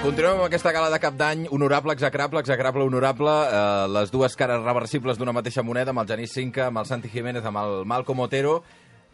Continuem amb aquesta gala de cap d'any, honorable, execrable, execrable, honorable, eh, les dues cares reversibles d'una mateixa moneda, amb el Genís Cinca, amb el Santi Jiménez, amb el Malcom Otero,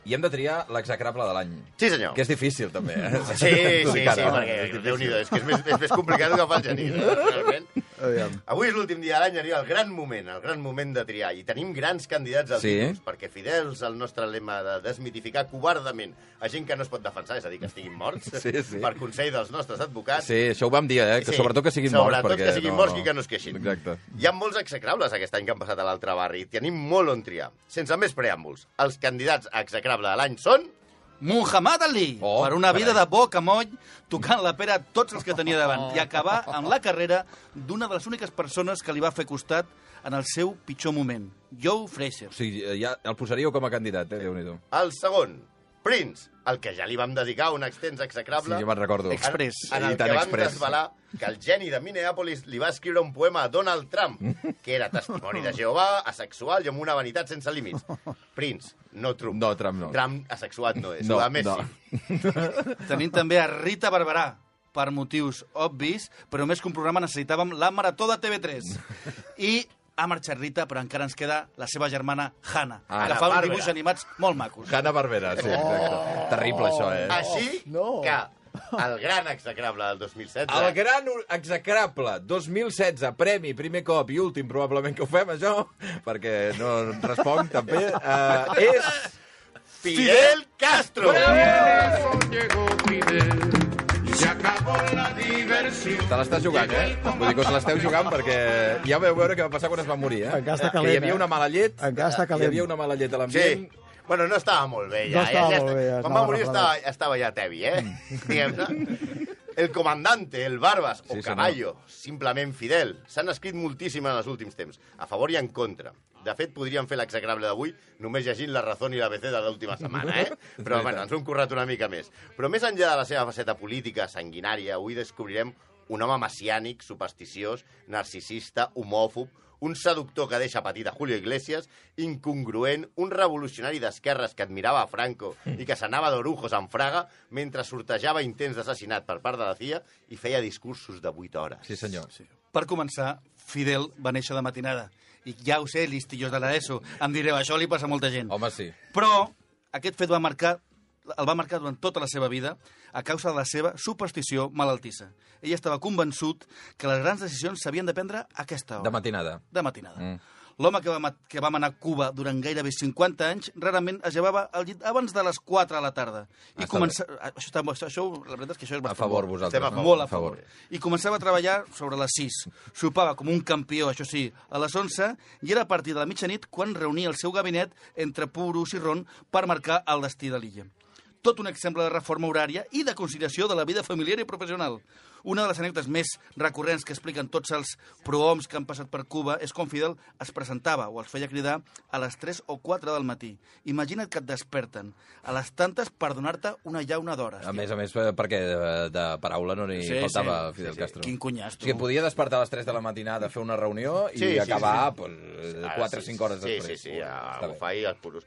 i hem de triar l'execrable de l'any. Sí, senyor. Que és difícil, també. Eh? Sí, sí, sí, ara, perquè, difícil. déu-n'hi-do, és que és més, és més complicat que fa el Genís, eh, realment. Aviam. Avui és l'últim dia de l'any, arriba el gran moment, el gran moment de triar, i tenim grans candidats als Sí. títols, perquè fidels al nostre lema de desmitificar covardament a gent que no es pot defensar, és a dir, que estiguin morts, Sí, sí. per consell dels nostres advocats. Sí, això ho vam dir, eh? Que Sí, sobretot que siguin morts. sobretot perquè que siguin morts i que no es queixin. Exacte. Hi ha molts execrables aquest any que han passat a l'altre barri, tenim molt on triar. Sense més preàmbuls, els candidats a execrable de l'any són... Muhammad Ali, Oh, per una vida carai. de boca moll, tocant la pera a tots els que tenia davant, i acabar amb la carrera d'una de les úniques persones que li va fer costat en el seu pitjor moment, Joe Fraser. O sigui, ja el posaríeu com a candidat, eh? Déu-n'hi-do. El segon, Prince, el que ja li vam dedicar un extens execrable. Sí, jo me'n recordo. Express. En, en I el tan que vam express. desvelar que el geni de Minneapolis li va escriure un poema a Donald Trump, que era testimoni de Jehovà, asexual i amb una vanitat sense límits. Prince, no Trump. No, Trump no. Trump asexuat no és, No, no, a Messi. no. Tenim també a Rita Barberà, per motius obvis, però més que un programa necessitàvem la Marató de TV3. I ha marxat Rita, però encara ens queda la seva germana Hanna, Hanna que fa uns dibuixos animats molt macos. Hanna Barbera, sí, exacte. Terrible, això, eh? Així no. que el gran execrable del 2016... El gran execrable 2016, premi, primer cop i últim, probablement que ho fem, això, perquè no responc, també, eh, és... Fidel Castro! Fidel y se acabó la diversión. Te l'estàs jugant, eh? Vull dir que us l'esteu jugant perquè ja vau veure què va passar quan es va morir, eh? Encara està que calent, hi havia eh? una mala llet. Encara està Hi calent. havia una mala llet a Sí. l'ambient. Bueno, no estava molt bé, ja. No estava ja, molt bé, ja Quan va morir estava, estava ja tevi, eh? Diguem-ne. El comandante, el Barbas o Sí, senyor. Caballo, simplement Fidel, s'han escrit moltíssim en els últims temps, a favor i en contra. De fet, podríem fer l'execrable d'avui només llegint la Razón i la BC de l'última setmana, eh? Però, bueno, ens ho hem currat una mica més. Però més enllà de la seva faceta política sanguinària, avui descobrirem un home messiànic, supersticiós, narcisista, homòfob, un seductor que deixa petit a Julio Iglesias, incongruent, un revolucionari d'esquerres que admirava a Franco i que s'anava d'orujos amb Fraga mentre sortejava intents d'assassinat per part de la CIA i feia discursos de 8 hores. Sí, senyor. Sí. Per començar, Fidel va néixer de matinada. I ja ho sé, listillos de l'ESO. Em direu, això li passa a molta gent. Home, sí. Però aquest fet va marcar el va marcar durant tota la seva vida a causa de la seva superstició malaltissa. Ell estava convençut que les grans decisions s'havien de prendre a aquesta hora. De matinada. de matinada. Mm. L'home que, va, que va manar a Cuba durant gairebé 50 anys rarament es llevava al llit abans de les 4 de la tarda. Ah, I està comença... Això, està, això, això, la veritat és que això és A bastant favor, bo. vosaltres. Estem a no? favor. Molt a favor. I començava a treballar sobre les 6. Sopava com un campió, això sí, a les 11, i era a partir de la mitjanit quan reunia el seu gabinet entre puros i ron per marcar el destí de l'illa. Tot un exemple de reforma horària i de conciliació de la vida familiar i professional. Una de les anècdotes més recurrents que expliquen tots els prohoms que han passat per Cuba és com Fidel es presentava o els feia cridar a les 3 o 4 del matí. Imagina't que et desperten a les tantes per donar-te una llauna d'hores. A més a més, eh, perquè de, de paraula no n'hi Sí, faltava sí. Fidel Sí, sí. Castro. Quin cunyàs, O sigui, tu. podia despertar a les 3 de la matinada, fer una reunió i Sí, sí, acabar sí. Pues, Ara 4 o 5 hores sí, després. Sí, sí, a Està bé. bufar i els puros.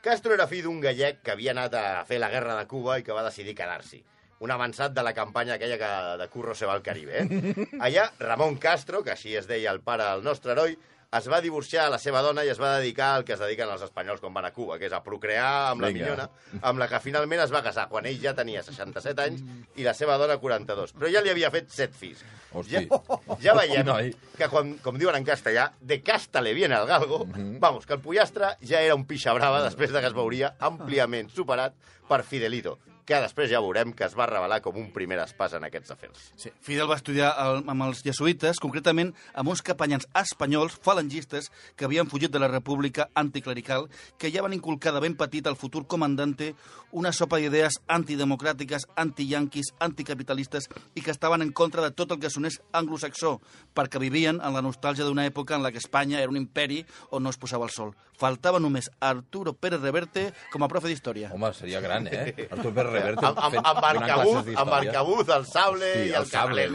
Castro era fill d'un gallec que havia anat a fer la guerra de Cuba i que va decidir quedar-s'hi. Un avançat de la campanya aquella que de Curro se va al Caribe. Eh? Allà, Ramon Castro, que així es deia el pare del nostre heroi, es va divorciar la seva dona i es va dedicar al que es dediquen els espanyols quan van a Cuba, que és a procrear amb la Vinga. minyona, amb la que finalment es va casar quan ell ja tenia 67 anys i la seva dona 42. Però ja li havia fet 7 fills. Hosti. Ja, ja veiem Noi. que, quan, com diuen en castellà, de casta le viene al galgo, vamos, que el pollastre ja era un pixa brava després de que es veuria àmpliament superat per Fidelito, que després ja veurem que es va revelar com un primer espàs en aquests afers. Sí. Fidel va estudiar el, amb els jesuïtes, concretament amb uns capellans espanyols falangistes que havien fugit de la república anticlerical, que ja van inculcar de ben petit al futur comandante una sopa d'idees antidemocràtiques, antiyanquis, anticapitalistes i que estaven en contra de tot el que sonés anglosaxó, perquè vivien en la nostàlgia d'una època en la que Espanya era un imperi on no es posava el sol. Faltava només Arturo Pérez Reverte com a profe d'història. Home, seria gran, eh? Artur Pérez Reverte Amb, amb, amb donant arcabuz, amb arcabuz, el sable Sí, i el el sable.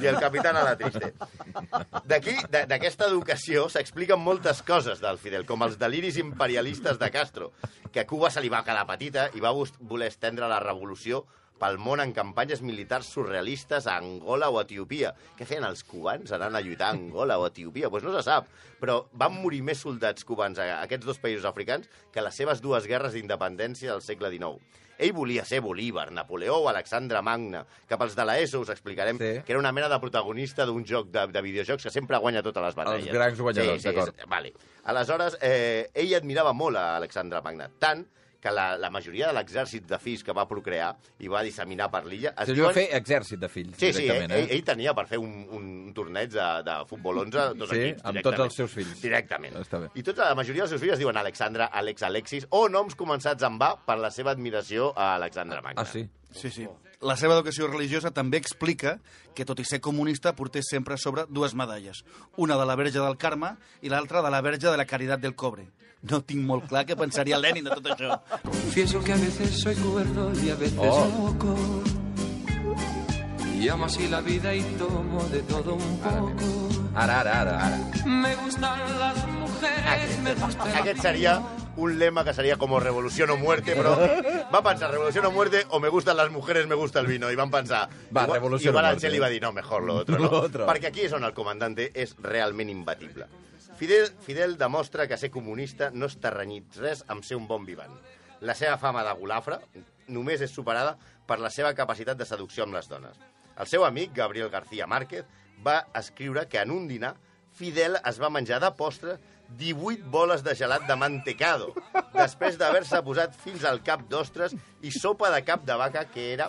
I el capitán a la triste. D'aquí, d'aquesta educació, s'expliquen moltes coses del Fidel, com els deliris imperialistes de Castro, que a Cuba se li va quedar petita i va voler estendre la revolució pel món en campanyes militars surrealistes a Angola o Etiopia. Què feien els cubans anant a lluitar a Angola o Etiopia? Doncs pues no se sap, però van morir més soldats cubans a aquests dos països africans que les seves dues guerres d'independència del segle XIX. Ell volia ser Bolívar, Napoleó o Alexandre Magna, que pels de l'ESO us explicarem Sí. que era una mena de protagonista d'un joc de, de videojocs que sempre guanya totes les batalles. Els grans guanyadors, sí, sí, d'acord. Vale. Aleshores, eh, ell admirava molt a Alexandre Magna, tant que la, la majoria de l'exèrcit de fills que va procrear i va disseminar per l'illa... es Si va diuen- fer exèrcit de fills, Sí, sí, ell, directament, ell, eh? ell tenia per fer un, un torneig de, de futbol 11, dos Sí, equips, amb directament. tots els seus fills. Directament. Està bé. I tota la majoria dels seus fills es diuen Alexandre, Àlex, Alexis, o noms començats en va per la seva admiració a Alexandre Magna. Ah, sí? Sí, sí. La seva educació religiosa també explica que, tot i ser comunista, portés sempre a sobre dues medalles. Una de la Verge del Carme i l'altra de la Verge de la Caritat del Cobre. No tinc molt clar què pensaria Lenin de tot això. Confieso que a veces soy cuerdo y a veces Oh. loco. Y amo así la vida y tomo de todo un poco. Ara, ara, ara. ara. Me gustan las mujeres, me gusta la Aquest seria un lema que seria com revolución o muerte, però va pensar revolución o muerte o me gustan las mujeres, me gusta el vino. I van pensar... Va, igual, revolución igual o muerte. Geli va dir, no, mejor lo otro, no? Lo otro. Perquè aquí és on el comandante és realment imbatible. Fidel, Fidel demostra que ser comunista no està renyit res amb ser un bon vivant. La seva fama de golafre només és superada per la seva capacitat de seducció amb les dones. El seu amic, Gabriel García Márquez, va escriure que en un dinar Fidel es va menjar de postre 18 boles de gelat de mantecado, després d'haver-se posat fins al cap d'ostres i sopa de cap de vaca, que era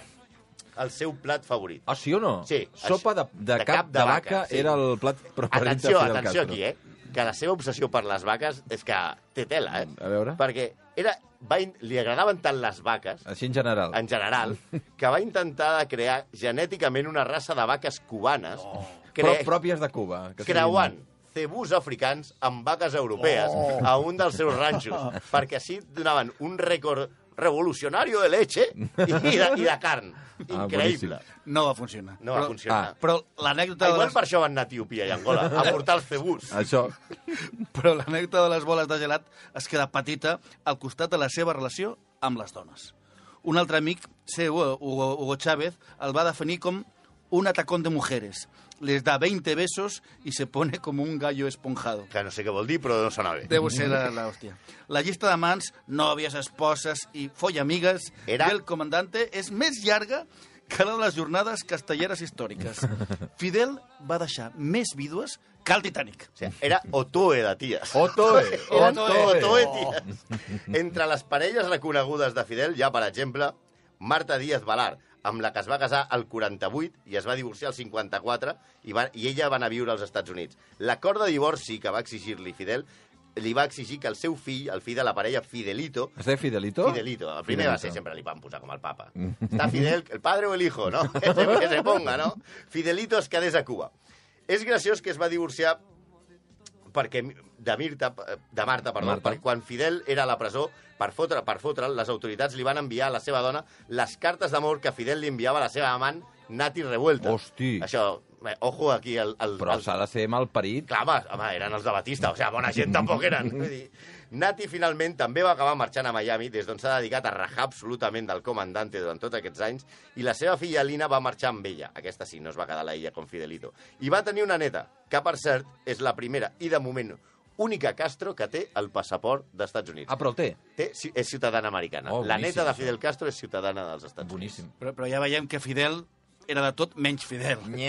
el seu plat favorit. Ah, sí o no? Sí. Sopa de, de, cap, de vaca, sí. era el plat preferit Atenció, de Fidel atenció Castro. aquí, eh? Que la seva obsessió per les vaques és que té tela, eh? A veure. Perquè era, va, li agradaven tant les vaques, Així en general. en general, que va intentar de crear genèticament una raça de vaques cubanes Pro, cre pròpies de Cuba. Que siguin- creuant cebús africans amb vaques europees Oh. a un dels seus ranxos, perquè així donaven un rècord revolucionario de leche i de, i de carn. Ah, Increïble. No va funcionar. no va però, funcionar. ah, Però l'anècdota de, Igual les, per això van anar a Etiòpia i Angola, a portar els cebús. Això. però l'anècdota de les boles de gelat es queda petita al costat de la seva relació amb les dones. Un altre amic seu, Hugo, Hugo Chávez, el va definir com un atacón de mujeres. Les da 20 besos y se pone como un gallo esponjado. Que no sé què vol dir, però no sona bé. Deu ser la, la hòstia. La llista d'amants, nòvies, esposes i follamigues Era- del comandante és més llarga que la de les jornades castelleres històriques. Fidel va deixar més vídues que el Titanic. O sigui, era Otoe de ties. Otoe. Era Otoe. Otoe ties. Entre les parelles reconegudes de Fidel hi ha, per exemple, Marta Díaz Balar, amb la que es va casar al 48 i es va divorciar al 54 i, va, i ella va anar a viure als Estats Units. L'acord de divorci que va exigir-li Fidel li va exigir que el seu fill, el fill de la parella Fidelito, Es deia Fidelito? Fidelito. El primer va ser, Fidelito. sempre li van posar com el papa. Està Fidel, el padre o el hijo, no? Que se, que se ponga, no? Fidelito es quedés a Cuba. És graciós que es va divorciar perquè de, Mirta, de Marta, perdó, Marta. perquè quan Fidel era a la presó, per fotre, per fotre les autoritats li van enviar a la seva dona les cartes d'amor que Fidel li enviava a la seva amant Nati Revuelta. Hosti. Això, ojo aquí el... el, Però el s'ha de ser malparit. Clar, home, home, eren els de Batista, o sigui, bona gent tampoc eren. Vull dir, Nati finalment també va acabar marxant a Miami, des d'on s'ha dedicat a rajar absolutament del comandante durant tots aquests anys, i la seva filla Lina va marxar amb ella. Aquesta sí, no es va quedar la illa com Fidelito. I va tenir una neta, que per cert és la primera i de moment única Castro que té el passaport d'Estats Units. Ah, però el té. Té, ci- és ciutadana americana. Oh, la boníssim, neta de això. Fidel Castro és ciutadana dels Estats Boníssim. Però, però ja veiem que Fidel era de tot menys Fidel. Units.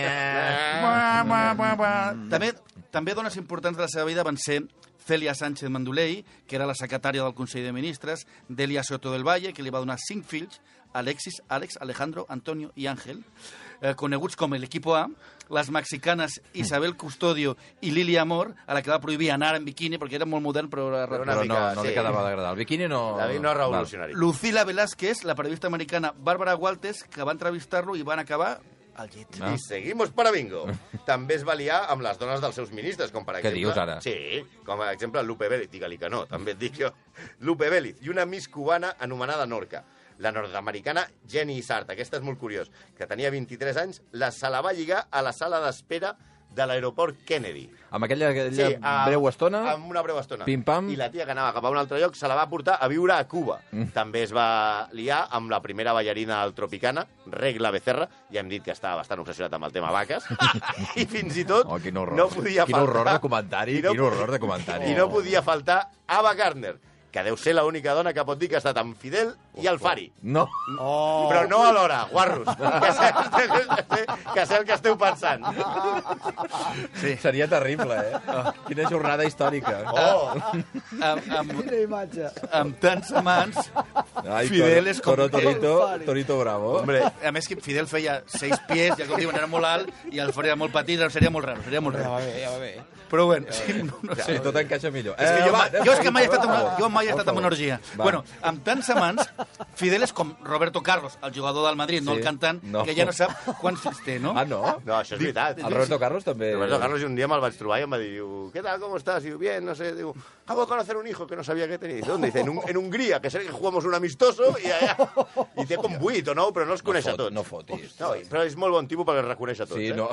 També, també dones importants de la seva vida van ser Celia Sánchez Manduley, que era la secretària del Consell de Ministres, Delia Soto del Valle, que li va donar cinc fills, Alexis, Àlex, Alejandro, Antonio i Àngel, eh, coneguts com l'Equipo A, les mexicanes Isabel Custodio i Lili Amor, a la que va prohibir anar en biquini perquè era molt modern, però era Però una Però mica, no, no li sí. quedava d'agradar. El biquini no... David no és revolucionari. Lucila Velázquez, la periodista americana Bàrbara Walters, que va entrevistar-lo i van acabar al llit. Ah. I seguimos para bingo. També es va liar amb les dones dels seus ministres, com per Què exemple... dius, ara? Sí, com per exemple Lupe Vélez. Digue-li que no, també et dic jo. Lupe Vélez i una miss cubana anomenada Norca. La nord-americana Jenny Isart, aquesta és molt curiós, que tenia 23 anys, la se la va lligar a la sala d'espera de l'aeroport Kennedy. Amb aquella, aquella a- breu estona... Amb una breu estona. Pim-pam. I la tia que anava cap a un altre lloc se la va portar a viure a Cuba. Mm. També es va liar amb la primera ballarina del Tropicana, Regla Becerra. Ja hem dit que estava bastant obsessionat amb el tema vaques. I fins i tot Oh, quin horror. no podia Quin faltar... horror de comentari, I no, quin horror de comentari. I no podia faltar Ava Gardner, que deu ser l'única dona que pot dir que ha estat amb Fidel i el Fari. No. Oh. Però no alhora, guarros, que sé, que sé el que esteu pensant. Sí. Seria terrible, eh? Quina jornada històrica. Oh, Amb, amb, Quina imatge. amb tants amants, Ai, Fidel Toro- és com- Toro Torito, Torito Bravo. hombre, a més que Fidel feia seis pies, ja com diuen, era molt alt, i el Fori era molt petit, seria molt raro, seria molt Ja va raro. bé, ja va bé. Però bueno, sí, no, no sé. Sí, tot encaixa millor. És que jo, va, jo és que mai he estat una, jo mai he estat en una orgia. Va. Bueno, amb tants amants, Fidel és com Roberto Carlos, el jugador del Madrid, no Sí. el cantant, No. que ja no sap quants fills té, no? Ah, no? no, això és veritat. El Roberto Carlos també... Roberto Carlos un día me vaig trobar y em va dir, diu, ¿qué tal, cómo estás? Y yo, bien, no sé, digo, acabo de conocer un hijo que no sabía que tenía. ¿Dónde? Dice, en, un, en Hungría, que sé que jugamos un amistoso i allà... I té com vuit o nou, però no els coneix a fot- tots. no fotis. No, però és molt bon tipus perquè els reconeix a tots, Sí, eh? no.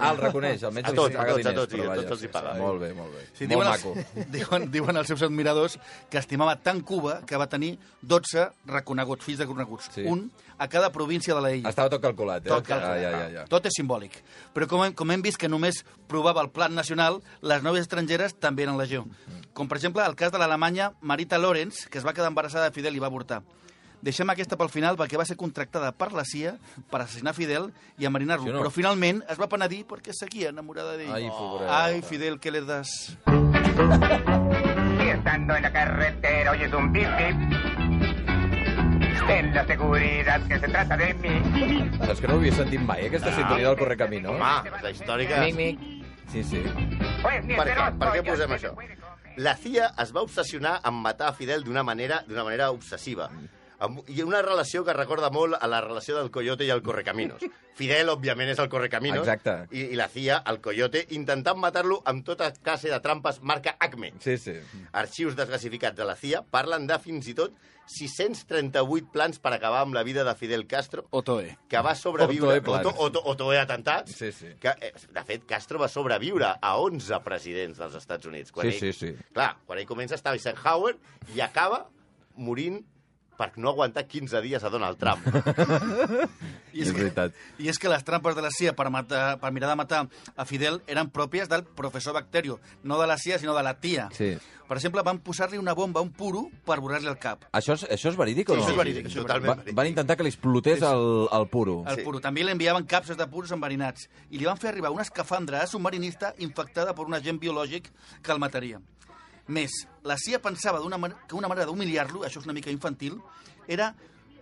Ah, el reconeix, almenys A tots, a paga tots, a diners, tots, i a tots els hi sí, paga. sí, Molt bé, molt bé. Sí, molt diuen, maco. els, diuen, diuen els seus admiradors que estimava tant Cuba que va tenir 12 reconeguts, fills de reconeguts. Sí. Un a cada província de la illa. Estava tot calculat, eh? Tot calculat. Ah, ja, ja, ja. Tot és simbòlic. Però com hem, com hem vist que només provava el plan nacional, les noies estrangeres també eren legió. Com, per exemple, el cas de l'alemanya Marita Lorenz, que es va quedar embarassada de Fidel i va avortar. Deixem aquesta pel final perquè va ser contractada per la CIA per assassinar Fidel i enverinar-lo. Sí no? Però finalment es va penedir perquè seguia enamorada d'ell. Ai, pobret. Ai, Fidel, què le das? Estando en la carretera oyes un pip pip. Ten la seguridad que se trata de mí. Saps que no ho havia sentit mai, aquesta sintonia del Correcamino? Home, la històrica... Mic, mic. Sí, sí. Pues ni Per què, per què posem se això? La CIA es va obsessionar amb matar a Fidel d'una manera, d'una manera obsessiva. Amb, I una relació que recorda molt a la relació del Coyote i el Correcaminos. Fidel, òbviament, és el Correcaminos. Exacte. I, I la CIA, el Coyote, intentant matar-lo amb tota classe de trampes marca Acme. Sí, sí. Arxius desclassificats de la CIA parlen de fins i tot 638 plans per acabar amb la vida de Fidel Castro, Otoe. que va sobreviure... Otoe Otoe atentats. Sí, sí. Que, eh, de fet, Castro va sobreviure a 11 presidents dels Estats Units. Sí, ell, sí, sí. Clar, quan ell comença està Eisenhower i acaba morint per no aguantar 15 dies a Donald Trump. I És veritat. I és que les trampes de la CIA per, matar, per mirar de matar a Fidel eren pròpies del professor Bacterio, no de la CIA, sinó de la tia. Sí. Per exemple, van posar-li una bomba a un puro per borrar-li el cap. Això és, això és verídic o Sí, no? això és verídic, això és totalment Va, verídic. van intentar que li explotés el, el puro. El Sí. puro. També li enviaven capses de puros enverinats i li van fer arribar una escafandra submarinista infectada per un agent biològic que el mataria. Més, la CIA pensava d'una man- que una manera d'humiliar-lo, això és una mica infantil, era,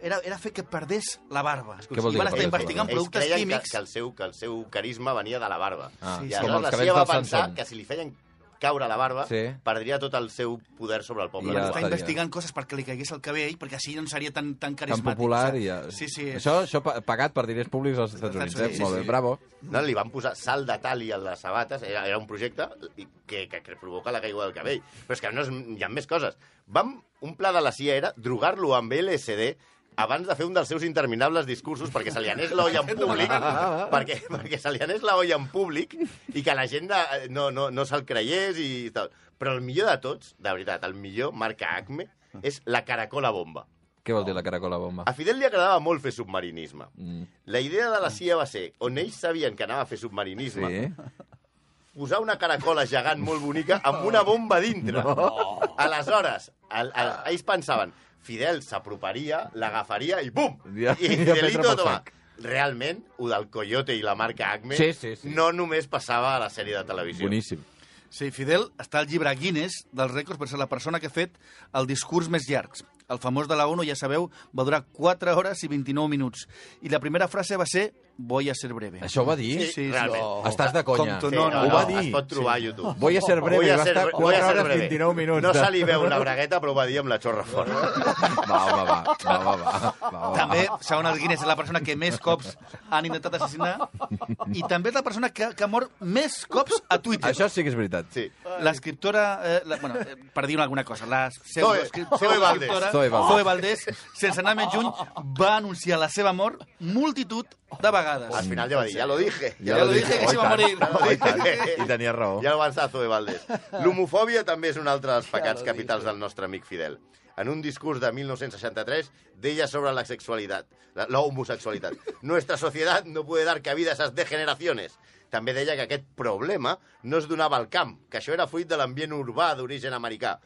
era, era fer que perdés la barba. Què vol dir van que estar investigant? Ells productes creien que, químics... que, el seu, que el seu carisma venia de la barba. Ah, I sí, aleshores la CIA va pensar que si li feien caure la barba, Sí. perdria tot el seu poder sobre el poble. I ja estaria. investigant coses perquè li caigués el cabell, perquè així no seria tan, tan Tan carismàtic. popular saps? i ja... Sí, sí. Això, això pa- pagat per diners públics als Estats Units, eh? Molt sí, bé, sí. bravo. No, li van posar sal de tali a les sabates, era, era un projecte i- que, que, que provoca la caiguda del cabell. Però és que no és, hi ha més coses. Vam, un pla de la CIA era drogar-lo amb LSD abans de fer un dels seus interminables discursos perquè se li anés l'olla en públic, perquè, perquè se li anés l'olla en públic i que la gent eh, no, no, no se'l creiés i tal. Però el millor de tots, de veritat, el millor, marca Acme, és la caracola bomba. Què vol dir la caracola bomba? A Fidel li agradava molt fer submarinisme. Mm. La idea de la CIA va ser, on ells sabien que anava a fer submarinisme, Sí? posar una caracola gegant molt bonica amb una bomba dintre. No. Aleshores, el, el, ells pensaven, Fidel s'aproparia, l'agafaria i bum! Ja- I ja Fidelito, pel toma. Realment, ho del Coyote i la marca Acme Sí, sí, sí. no només passava a la sèrie de televisió. Boníssim. Sí, Fidel està al llibre Guinness dels rècords per ser la persona que ha fet el discurs més llarg. El famós de la ONU, ja sabeu, va durar 4 hores i 29 minuts. I la primera frase va ser voy a ser breve. Això ho va dir? Sí, sí, realment. no. Estàs de conya. Com tu, Sí, no, ho va dir. Es pot trobar a YouTube. Voy a ser breve, Voy a va ser estar bre- voy a 4 ser hores breve. 29 minuts. No se li veu la bragueta, però ho va dir amb la xorra fora. Va, va, va, va, va, va, va. També, segons el Guinness, és la persona que més cops han intentat assassinar i també és la persona que, que ha mort més cops a Twitter. Això sí que és veritat. Sí. L'escriptora, eh, la, bueno, eh, per dir alguna cosa, la Zoe Valdés. pseudoescriptora Zoe Valdés. Zoe Valdés, sense anar més juny, va anunciar la seva mort multitud de vegades. Al final ja va dir, ja lo dije. Ja lo dije que Oh, se va a morir. Oh, i tant. I tenia raó. Ja el va alçar Zoe Valdés. L'homofòbia també és un altre dels pecats capitals del nostre amic Fidel. En un discurs de 1963 deia sobre la sexualitat, la, la homosexualitat. Nuestra sociedad no puede dar cabida a esas degeneraciones. També deia que aquest problema no es donava al camp, que això era fruit de l'ambient urbà d'origen americà.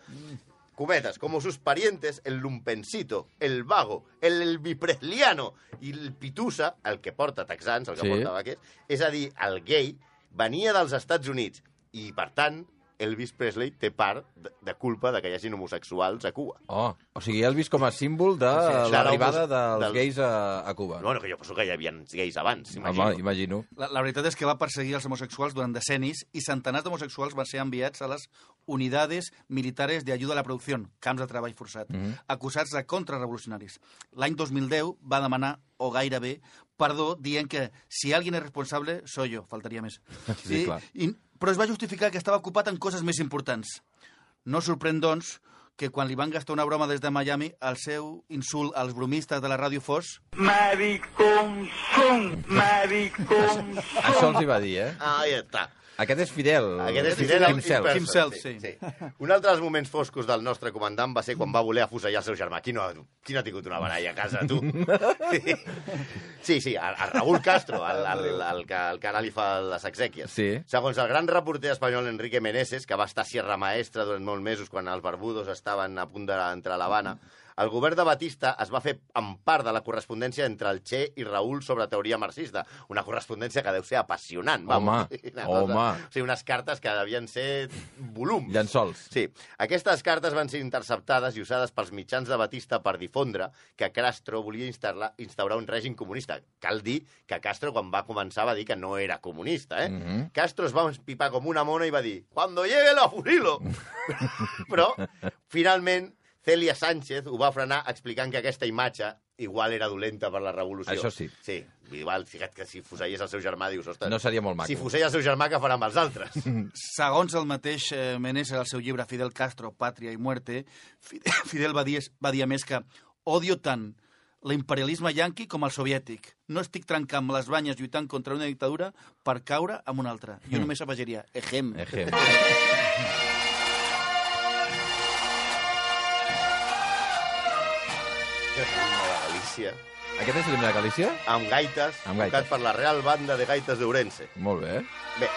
Cometes, como sus parientes, el lumpencito, el vago, el elvipresliano i el pitusa, el que porta texans, el que Sí. porta vaquers, és a dir, el gay, venia dels Estats Units i, per tant, Elvis Presley té part de, de culpa de que hi hagin homosexuals a Cuba. Oh, o sigui, el vist com a símbol de Sí, l'arribada del- dels del- gais a, a Cuba. Bueno, que jo penso que hi havia gais abans, imagino. Home, imagino. La, la veritat és que va perseguir els homosexuals durant decennis i centenars d'homosexuals van ser enviats a les Unidades Militares de Ayuda a la Producció, camps de treball forçat, acusats de contrarrevolucionaris. L'any 2010 va demanar, o gairebé, perdó, dient que si alguien és responsable, soy yo, faltaria més. Sí, clar. I, però es va justificar que estava ocupat en coses més importants. No sorprèn, doncs, que quan li van gastar una broma des de Miami, el seu insult als bromistes de la ràdio fos Mariconsum, mariconsum. Això els hi va dir, eh? Ah, ja està. Aquest és Fidel. Aquest és Fidel himself. Himself. Himself, sí. Un altre dels moments foscos del nostre comandant va ser quan va voler afusellar el seu germà. Qui no, qui no ha tingut una baralla a casa, tu? Sí, sí, el, el Raúl Castro, el, el, el, que, el que ara li fa les exèquies. Sí. Segons el gran reporter espanyol Enrique Meneses, que va estar a Sierra Maestra durant molts mesos quan els barbudos estaven a punt d'entrar a l'Havana, el govern de Batista es va fer en part de la correspondència entre el Che i Raúl sobre teoria marxista. Una correspondència que deu ser apassionant. vamos. Home, Una home. O sigui, unes cartes que devien ser volums. Llençols. Sí. Aquestes cartes van ser interceptades i usades pels mitjans de Batista per difondre que Castro volia instaurar, instaurar un règim comunista. Cal dir que Castro, quan va començar, va dir que no era comunista. Eh? Mhm. Castro es va empipar com una mona i va dir «Cuando llegue lo fusilo!» Però, finalment, Celia Sánchez ho va frenar explicant que aquesta imatge igual era dolenta per la revolució. Això sí. Sí, igual, fíjate que si fusellés el seu germà, dius, ostres... No seria molt maco. Si fusella el seu germà, què farà amb els altres? Segons el mateix eh, Meneses al seu llibre Fidel Castro, Pàtria i Muerte, Fidel, va, dir, va dir a més que odio tant l'imperialisme yanqui com el soviètic. No estic trencant les banyes lluitant contra una dictadura per caure amb una altra. Jo només afegiria, ejem. Ejem. l'himne de Galícia. Aquest és l'himne de Galícia? amb gaites, Amb gaites. tocat per la Real Banda de Gaites d'Ourense. Molt bé. Bé,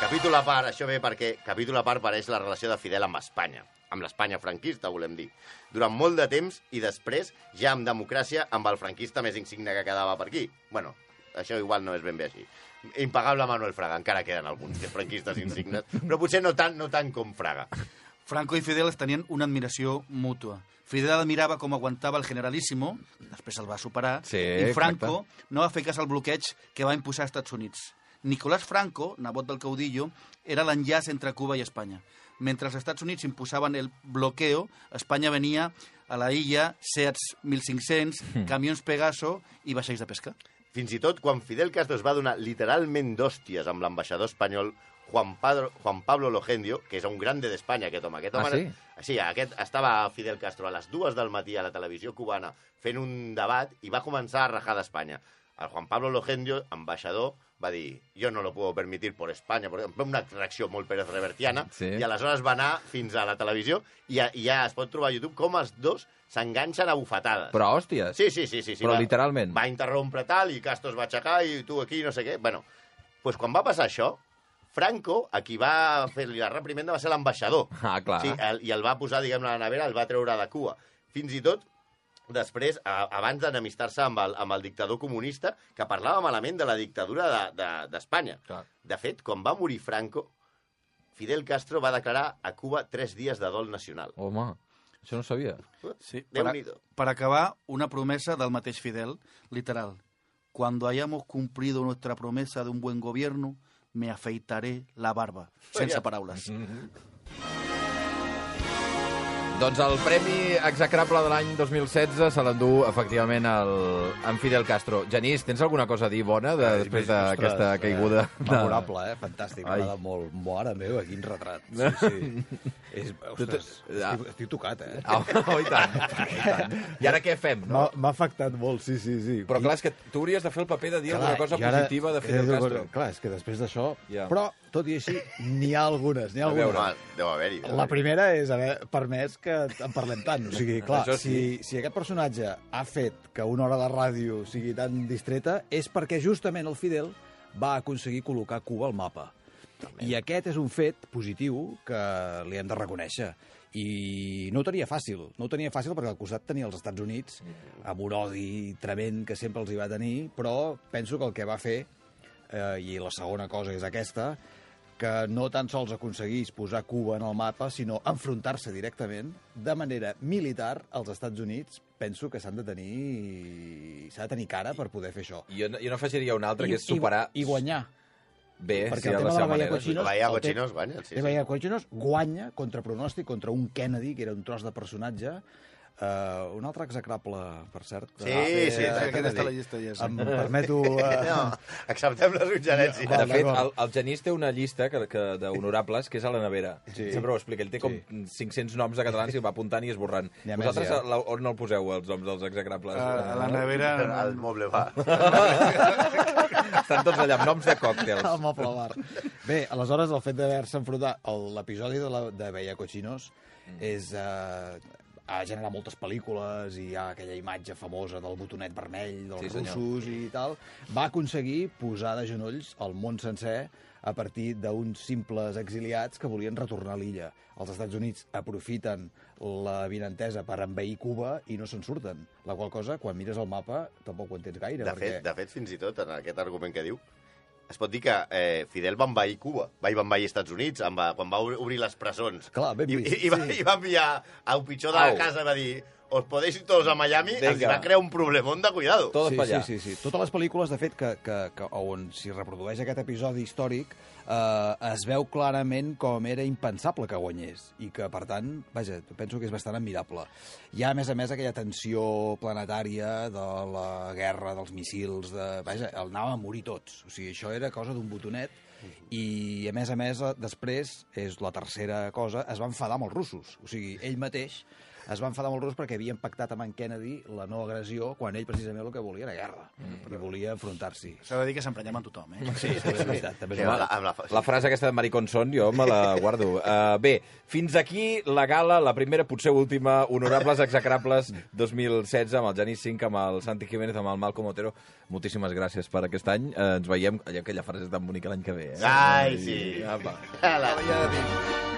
capítol a part, això ve perquè capítol a part pareix la relació de Fidel amb Espanya, amb l'Espanya franquista, volem dir. Durant molt de temps i després, ja amb democràcia, amb el franquista més insigne que quedava per aquí. Bueno, això igual no és ben bé així. Impagable Manuel Fraga, encara queden alguns que franquistes insignes, però potser no tant, no tant com Fraga. Franco i Fidel es tenien una admiració mútua. Fidel admirava com aguantava el generalíssimo, després el va superar, Sí, i Franco no va fer cas al bloqueig que va imposar als Estats Units. Nicolás Franco, nebot del caudillo, era l'enllaç entre Cuba i Espanya. Mentre els Estats Units imposaven el bloqueo, Espanya venia a la illa Seats 1500, camions Pegaso i vaixells de pesca. Fins i tot quan Fidel Castro es va donar literalment d'hòsties amb l'ambaixador espanyol Juan, Padro, Juan Pablo Logendio, que és un grande d'Espanya, aquest home. Aquest Ah, home sí? Sí, aquest, estava Fidel Castro a les dues del matí a la televisió cubana fent un debat i va començar a rajar d'Espanya. El Juan Pablo Logendio, ambaixador, va dir yo no lo puedo permitir por España, por ejemplo, una reacció molt Pérez Revertiana, Sí. i aleshores va anar fins a la televisió i ja, i ja es pot trobar a YouTube com els dos s'enganxen a bufetades. Però, hòsties. Sí, sí, sí. sí, sí Però va, literalment. Va interrompre tal, i Castro es va aixecar, i tu aquí, no sé què. Bueno, pues quan va passar això, Franco, a qui va fer-li la reprimenda, va ser l'ambaixador. Ah, clar. Sí, el, I el va posar, diguem a la nevera, el va treure de cua. Fins i tot, després, a, abans d'enemistar-se amb, el, amb el dictador comunista, que parlava malament de la dictadura d'Espanya. De, d'Espanya. Clar. de fet, quan va morir Franco, Fidel Castro va declarar a Cuba tres dies de dol nacional. Home, això no ho sabia. Sí, per, a, Déu-n'hi-do. per acabar, una promesa del mateix Fidel, literal. Cuando hayamos cumplido nuestra promesa de un buen gobierno, me afeitaré la barba. Sense paraules. Doncs el Premi Execrable de l'any 2016 se l'endú, efectivament, el, en Fidel Castro. Genís, tens alguna cosa a dir bona de, després d'aquesta Ostres, caiguda? Eh, memorable, eh? Fantàstic, Ai. m'agrada molt. Mare meva, quin retrat. Sí, sí. És, ostres, Ah. estic, estic tocat, eh? Oh, oh, i tant, i tant. I ara què fem, no? M'ha afectat molt, sí, sí, sí. Però clar, és que tu hauries de fer el paper de dir alguna cosa ara- positiva de Fidel eh, Castro. Clar, és que després d'això... Ja. Però, tot i així, n'hi ha algunes, n'hi ha veure. algunes. Home, deu haver-hi. deu La primera és haver permès que en parlem tant. O sigui, clar, Això si, si aquest personatge ha fet que una hora de ràdio sigui tan distreta és perquè justament el Fidel va aconseguir col·locar Cuba al mapa. I aquest és un fet positiu que li hem de reconèixer. I no ho tenia fàcil. No ho tenia fàcil perquè al costat tenia els Estats Units amb un odi tremend que sempre els hi va tenir, però penso que el que va fer, eh, i la segona cosa és aquesta, que no tan sols aconseguís posar Cuba en el mapa, sinó enfrontar-se directament de manera militar als Estats Units, penso que s'han de tenir s'ha de tenir cara per poder fer això. Jo, no- jo no afegiria una altra, que és superar... I, i guanyar. Bé, perquè sí, el tema de la Bahia. Cochinos... Bahia Cochinos guanya, sí, de sí. Bahia Cochinos guanya contra pronòstic, contra un Kennedy, que era un tros de personatge, Uh, un altre execrable, per cert. Sí, Ah, sí, Sí, exacte. aquest està a la llista, ja. Sí. Em permeto... Uh, No, acceptem la suggerència. Va, De fet, el, el Genís té una llista que, que d'honorables que és a la nevera. Sí. Sempre ho explica. Ell té com 500 noms de catalans i va apuntant i esborrant. Més, Vosaltres ja. la, on el poseu, els noms dels execrables? A, a la nevera... El moble va. Estan tots allà amb noms de còctels. al moble bar. Bé, aleshores, el fet d'haver-se enfrontat... L'episodi de, la, de Veia Cochinos Mm. és... Eh, ha generat moltes pel·lícules i hi ha aquella imatge famosa del botonet vermell, dels Sí, sí, senyor. russos i tal. Va aconseguir posar de genolls el món sencer a partir d'uns simples exiliats que volien retornar a l'illa. Els Estats Units aprofiten la vinentesa per envair Cuba i no se'n surten. La qual cosa, quan mires el mapa, tampoc ho entens gaire. De perquè... fet, de fet, fins i tot, en aquest argument que diu, es pot dir que eh, Fidel va envair Cuba, va, i va envair Estats Units, en va, quan va obrir- les presons. Clar, ben I, vist, i, i, va, sí. I va enviar al pitjor de la casa, va dir, os podéis ir todos a Miami, Vinga. els va crear un problemón de cuidado. Tot sí, allà. Sí, sí, sí. Totes les pel·lícules, de fet, que, que, que, on s'hi reprodueix aquest episodi històric, eh, es veu clarament com era impensable que guanyés i que, per tant, vaja, penso que és bastant admirable. Hi ha, a més a més, aquella tensió planetària de la guerra dels missils, de... vaja, el anàvem a morir tots. O sigui, això era cosa d'un botonet i, a més a més, eh, després, és la tercera cosa, es va enfadar amb els russos. O sigui, ell mateix es va enfadar els russos perquè havien pactat amb en Kennedy la no agressió quan ell precisament el que volia era guerra i volia enfrontar-s'hi. S'ha de dir que s'emprenyava amb tothom, eh? Sí, sí, és veritat, també és veritat. la, la, La frase aquesta de Maricón Son, jo me la guardo. Uh, bé, fins aquí la gala, la primera, potser última, Honorables Execrables 2016, amb el Genís Cinc, amb el Santi Jiménez, amb el Malcom Otero. Moltíssimes gràcies per aquest any. Uh, ens veiem, allò, aquella frase tan bonica l'any que ve. Eh? Ai, sí. Apa. Ja dic.